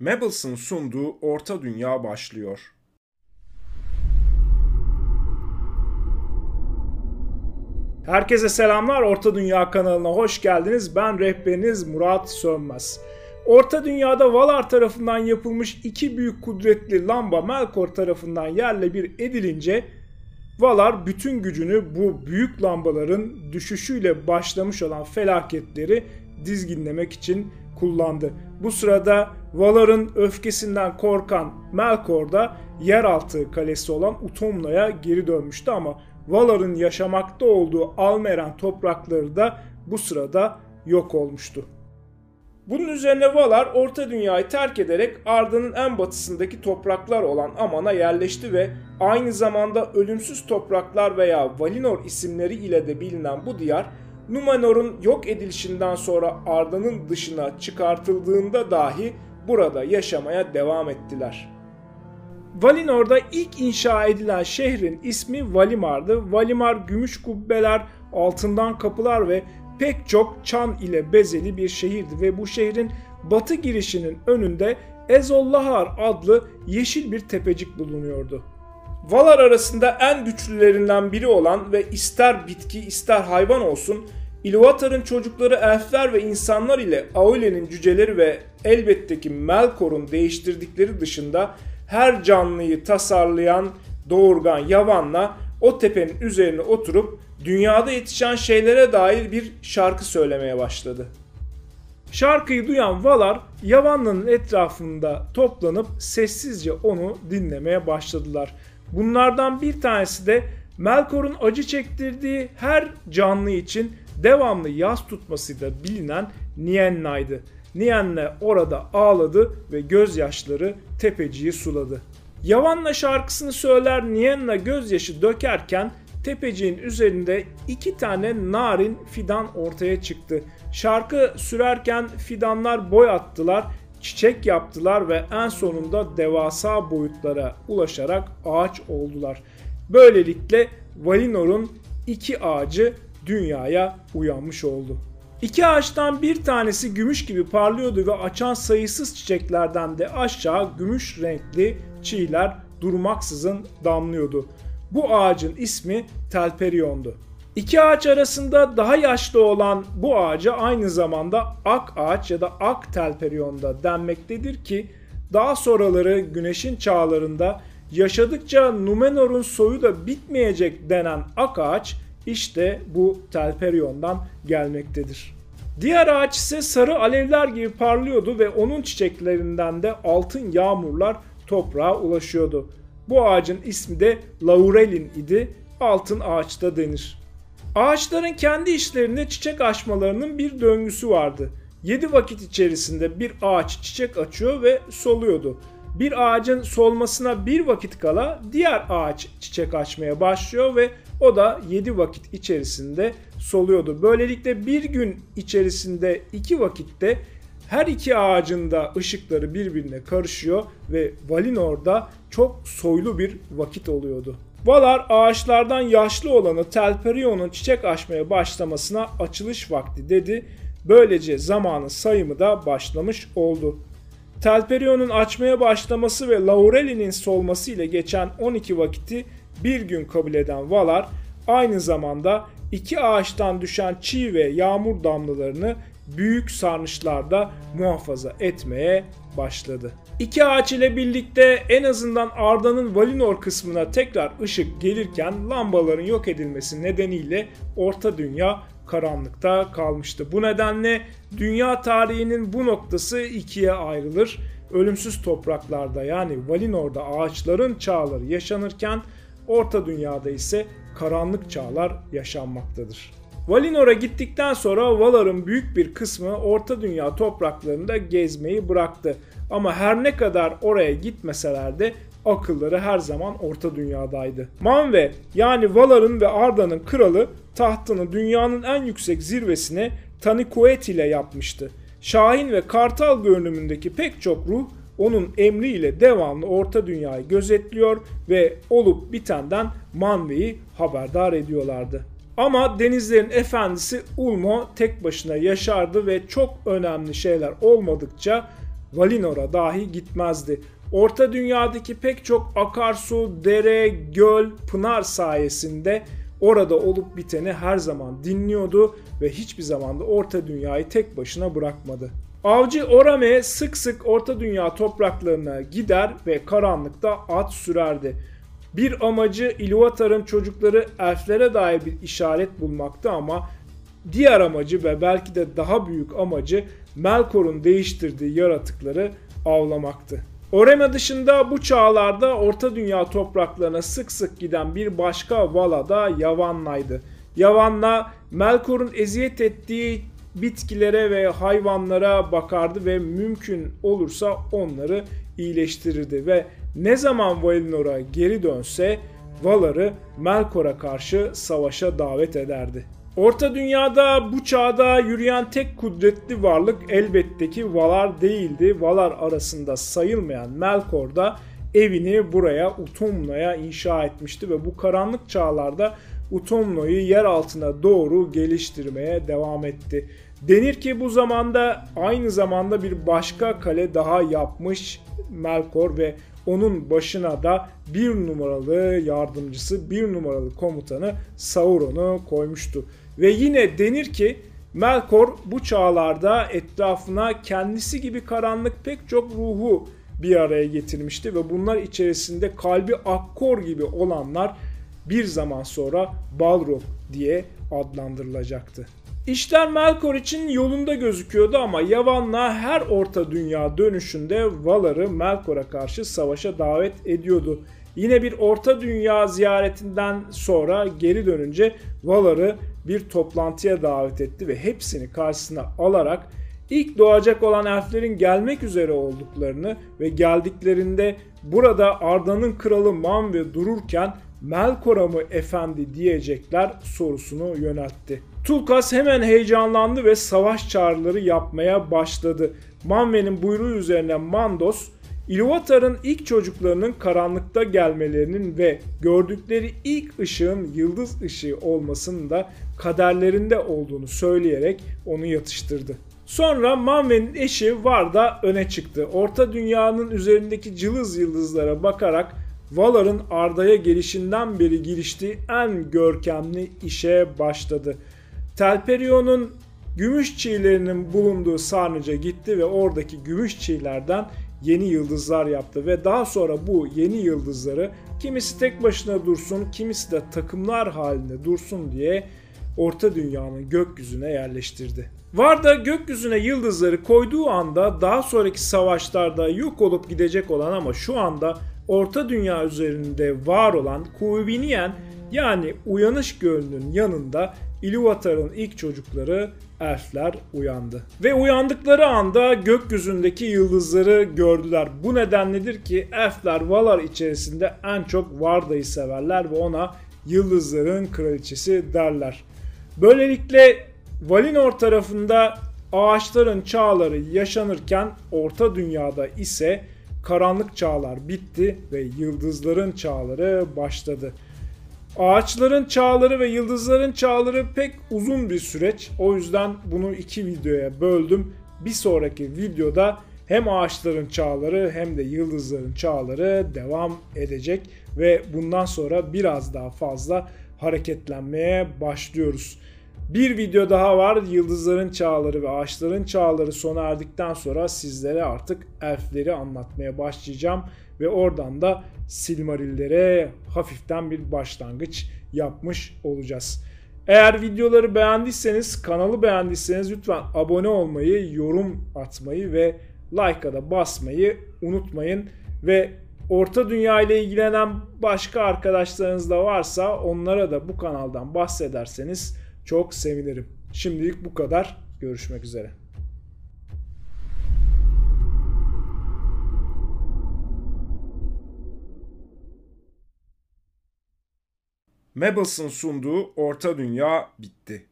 Mabels'ın sunduğu Orta Dünya başlıyor. Herkese selamlar. Orta Dünya kanalına hoş geldiniz. Ben rehberiniz Murat Sönmez. Orta Dünya'da Valar tarafından yapılmış iki büyük kudretli lamba Melkor tarafından yerle bir edilince Valar bütün gücünü bu büyük lambaların düşüşüyle başlamış olan felaketleri dizginlemek için kullandı. Bu sırada Valar'ın öfkesinden korkan Melkor da yeraltı kalesi olan Utomna'ya geri dönmüştü ama Valar'ın yaşamakta olduğu Almeren toprakları da bu sırada yok olmuştu. Bunun üzerine Valar Orta Dünya'yı terk ederek Arda'nın en batısındaki topraklar olan Aman'a yerleşti ve aynı zamanda ölümsüz topraklar veya Valinor isimleri ile de bilinen bu diyar Numenor'un yok edilişinden sonra Arda'nın dışına çıkartıldığında dahi burada yaşamaya devam ettiler. Valinor'da ilk inşa edilen şehrin ismi Valimar'dı. Valimar gümüş kubbeler, altından kapılar ve pek çok çan ile bezeli bir şehirdi ve bu şehrin batı girişinin önünde Ezollahar adlı yeşil bir tepecik bulunuyordu. Valar arasında en güçlülerinden biri olan ve ister bitki ister hayvan olsun Ilúvatar'ın çocukları elfler ve insanlar ile Aule'nin cüceleri ve elbette ki Melkor'un değiştirdikleri dışında her canlıyı tasarlayan doğurgan Yavan'la o tepenin üzerine oturup dünyada yetişen şeylere dair bir şarkı söylemeye başladı. Şarkıyı duyan Valar Yavanlı'nın etrafında toplanıp sessizce onu dinlemeye başladılar. Bunlardan bir tanesi de Melkor'un acı çektirdiği her canlı için devamlı yaz tutmasıyla bilinen Nienna'ydı. Nienna orada ağladı ve gözyaşları tepeciyi suladı. Yavanna şarkısını söyler Nienna gözyaşı dökerken tepeciğin üzerinde iki tane narin fidan ortaya çıktı. Şarkı sürerken fidanlar boy attılar, çiçek yaptılar ve en sonunda devasa boyutlara ulaşarak ağaç oldular. Böylelikle Valinor'un iki ağacı dünyaya uyanmış oldu. İki ağaçtan bir tanesi gümüş gibi parlıyordu ve açan sayısız çiçeklerden de aşağı gümüş renkli çiğler durmaksızın damlıyordu. Bu ağacın ismi Telperion'du. İki ağaç arasında daha yaşlı olan bu ağaca aynı zamanda ak ağaç ya da ak telperionda denmektedir ki daha sonraları güneşin çağlarında yaşadıkça Numenor'un soyu da bitmeyecek denen ak ağaç işte bu Telperion'dan gelmektedir. Diğer ağaç ise sarı alevler gibi parlıyordu ve onun çiçeklerinden de altın yağmurlar toprağa ulaşıyordu. Bu ağacın ismi de Laurelin idi. Altın ağaçta denir. Ağaçların kendi işlerinde çiçek açmalarının bir döngüsü vardı. 7 vakit içerisinde bir ağaç çiçek açıyor ve soluyordu. Bir ağacın solmasına bir vakit kala diğer ağaç çiçek açmaya başlıyor ve o da 7 vakit içerisinde soluyordu. Böylelikle bir gün içerisinde iki vakitte her iki ağacın da ışıkları birbirine karışıyor ve Valinor'da çok soylu bir vakit oluyordu. Valar ağaçlardan yaşlı olanı Telperion'un çiçek açmaya başlamasına açılış vakti dedi. Böylece zamanın sayımı da başlamış oldu. Telperion'un açmaya başlaması ve Laureli'nin solması ile geçen 12 vakiti bir gün kabul eden Valar aynı zamanda iki ağaçtan düşen çiğ ve yağmur damlalarını büyük sarnıçlarda muhafaza etmeye başladı. İki ağaç ile birlikte en azından Arda'nın Valinor kısmına tekrar ışık gelirken lambaların yok edilmesi nedeniyle Orta Dünya karanlıkta kalmıştı. Bu nedenle dünya tarihinin bu noktası ikiye ayrılır. Ölümsüz topraklarda yani Valinor'da ağaçların çağları yaşanırken Orta Dünya'da ise karanlık çağlar yaşanmaktadır. Valinor'a gittikten sonra Valar'ın büyük bir kısmı Orta Dünya topraklarında gezmeyi bıraktı. Ama her ne kadar oraya gitmeseler de akılları her zaman Orta Dünya'daydı. Manve yani Valar'ın ve Arda'nın kralı tahtını dünyanın en yüksek zirvesine Tanikuet ile yapmıştı. Şahin ve Kartal görünümündeki pek çok ruh onun emriyle devamlı Orta Dünya'yı gözetliyor ve olup bitenden Manve'yi haberdar ediyorlardı. Ama denizlerin efendisi Ulmo tek başına yaşardı ve çok önemli şeyler olmadıkça Valinor'a dahi gitmezdi. Orta Dünya'daki pek çok akarsu, dere, göl, pınar sayesinde orada olup biteni her zaman dinliyordu ve hiçbir zaman da Orta Dünya'yı tek başına bırakmadı. Avcı Orame sık sık Orta Dünya topraklarına gider ve karanlıkta at sürerdi. Bir amacı Ilúvatar'ın çocukları elflere dair bir işaret bulmaktı ama diğer amacı ve belki de daha büyük amacı Melkor'un değiştirdiği yaratıkları avlamaktı. Orema dışında bu çağlarda Orta Dünya topraklarına sık sık giden bir başka Vala da Yavanna'ydı. Yavanna Melkor'un eziyet ettiği bitkilere ve hayvanlara bakardı ve mümkün olursa onları iyileştirirdi ve ne zaman Valinor'a geri dönse Valar'ı Melkor'a karşı savaşa davet ederdi. Orta Dünya'da bu çağda yürüyen tek kudretli varlık elbette ki Valar değildi. Valar arasında sayılmayan Melkor da evini buraya Utumno'ya inşa etmişti ve bu karanlık çağlarda Utumno'yu yer altına doğru geliştirmeye devam etti. Denir ki bu zamanda aynı zamanda bir başka kale daha yapmış Melkor ve onun başına da bir numaralı yardımcısı, bir numaralı komutanı Sauron'u koymuştu. Ve yine denir ki Melkor bu çağlarda etrafına kendisi gibi karanlık pek çok ruhu bir araya getirmişti ve bunlar içerisinde kalbi akkor gibi olanlar bir zaman sonra Balrog diye adlandırılacaktı. İşler Melkor için yolunda gözüküyordu ama Yavanna her orta dünya dönüşünde Valar'ı Melkor'a karşı savaşa davet ediyordu. Yine bir orta dünya ziyaretinden sonra geri dönünce Valar'ı bir toplantıya davet etti ve hepsini karşısına alarak ilk doğacak olan elflerin gelmek üzere olduklarını ve geldiklerinde burada Arda'nın kralı Manve dururken Melkor'a mı efendi diyecekler sorusunu yöneltti. Tulkas hemen heyecanlandı ve savaş çağrıları yapmaya başladı. Manve'nin buyruğu üzerine Mandos, Ilúvatar'ın ilk çocuklarının karanlıkta gelmelerinin ve gördükleri ilk ışığın yıldız ışığı olmasının da kaderlerinde olduğunu söyleyerek onu yatıştırdı. Sonra Manve'nin eşi Varda öne çıktı. Orta dünyanın üzerindeki cılız yıldızlara bakarak Valar'ın Arda'ya gelişinden beri giriştiği en görkemli işe başladı. Telperion'un gümüş çiğlerinin bulunduğu sarnıca gitti ve oradaki gümüş çiğlerden yeni yıldızlar yaptı ve daha sonra bu yeni yıldızları kimisi tek başına dursun, kimisi de takımlar halinde dursun diye Orta Dünya'nın gökyüzüne yerleştirdi. Varda gökyüzüne yıldızları koyduğu anda daha sonraki savaşlarda yok olup gidecek olan ama şu anda Orta Dünya üzerinde var olan Kuvviniyen yani uyanış gölünün yanında Ilúvatar'ın ilk çocukları elfler uyandı. Ve uyandıkları anda gökyüzündeki yıldızları gördüler. Bu nedenledir ki elfler Valar içerisinde en çok Varda'yı severler ve ona yıldızların kraliçesi derler. Böylelikle Valinor tarafında ağaçların çağları yaşanırken Orta Dünya'da ise karanlık çağlar bitti ve yıldızların çağları başladı. Ağaçların çağları ve yıldızların çağları pek uzun bir süreç. O yüzden bunu iki videoya böldüm. Bir sonraki videoda hem ağaçların çağları hem de yıldızların çağları devam edecek ve bundan sonra biraz daha fazla hareketlenmeye başlıyoruz. Bir video daha var. Yıldızların çağları ve ağaçların çağları sona erdikten sonra sizlere artık elfleri anlatmaya başlayacağım ve oradan da Silmarillere hafiften bir başlangıç yapmış olacağız. Eğer videoları beğendiyseniz, kanalı beğendiyseniz lütfen abone olmayı, yorum atmayı ve like'a da basmayı unutmayın. Ve Orta Dünya ile ilgilenen başka arkadaşlarınız da varsa onlara da bu kanaldan bahsederseniz çok sevinirim. Şimdilik bu kadar. Görüşmek üzere. Mabels'ın sunduğu Orta Dünya bitti.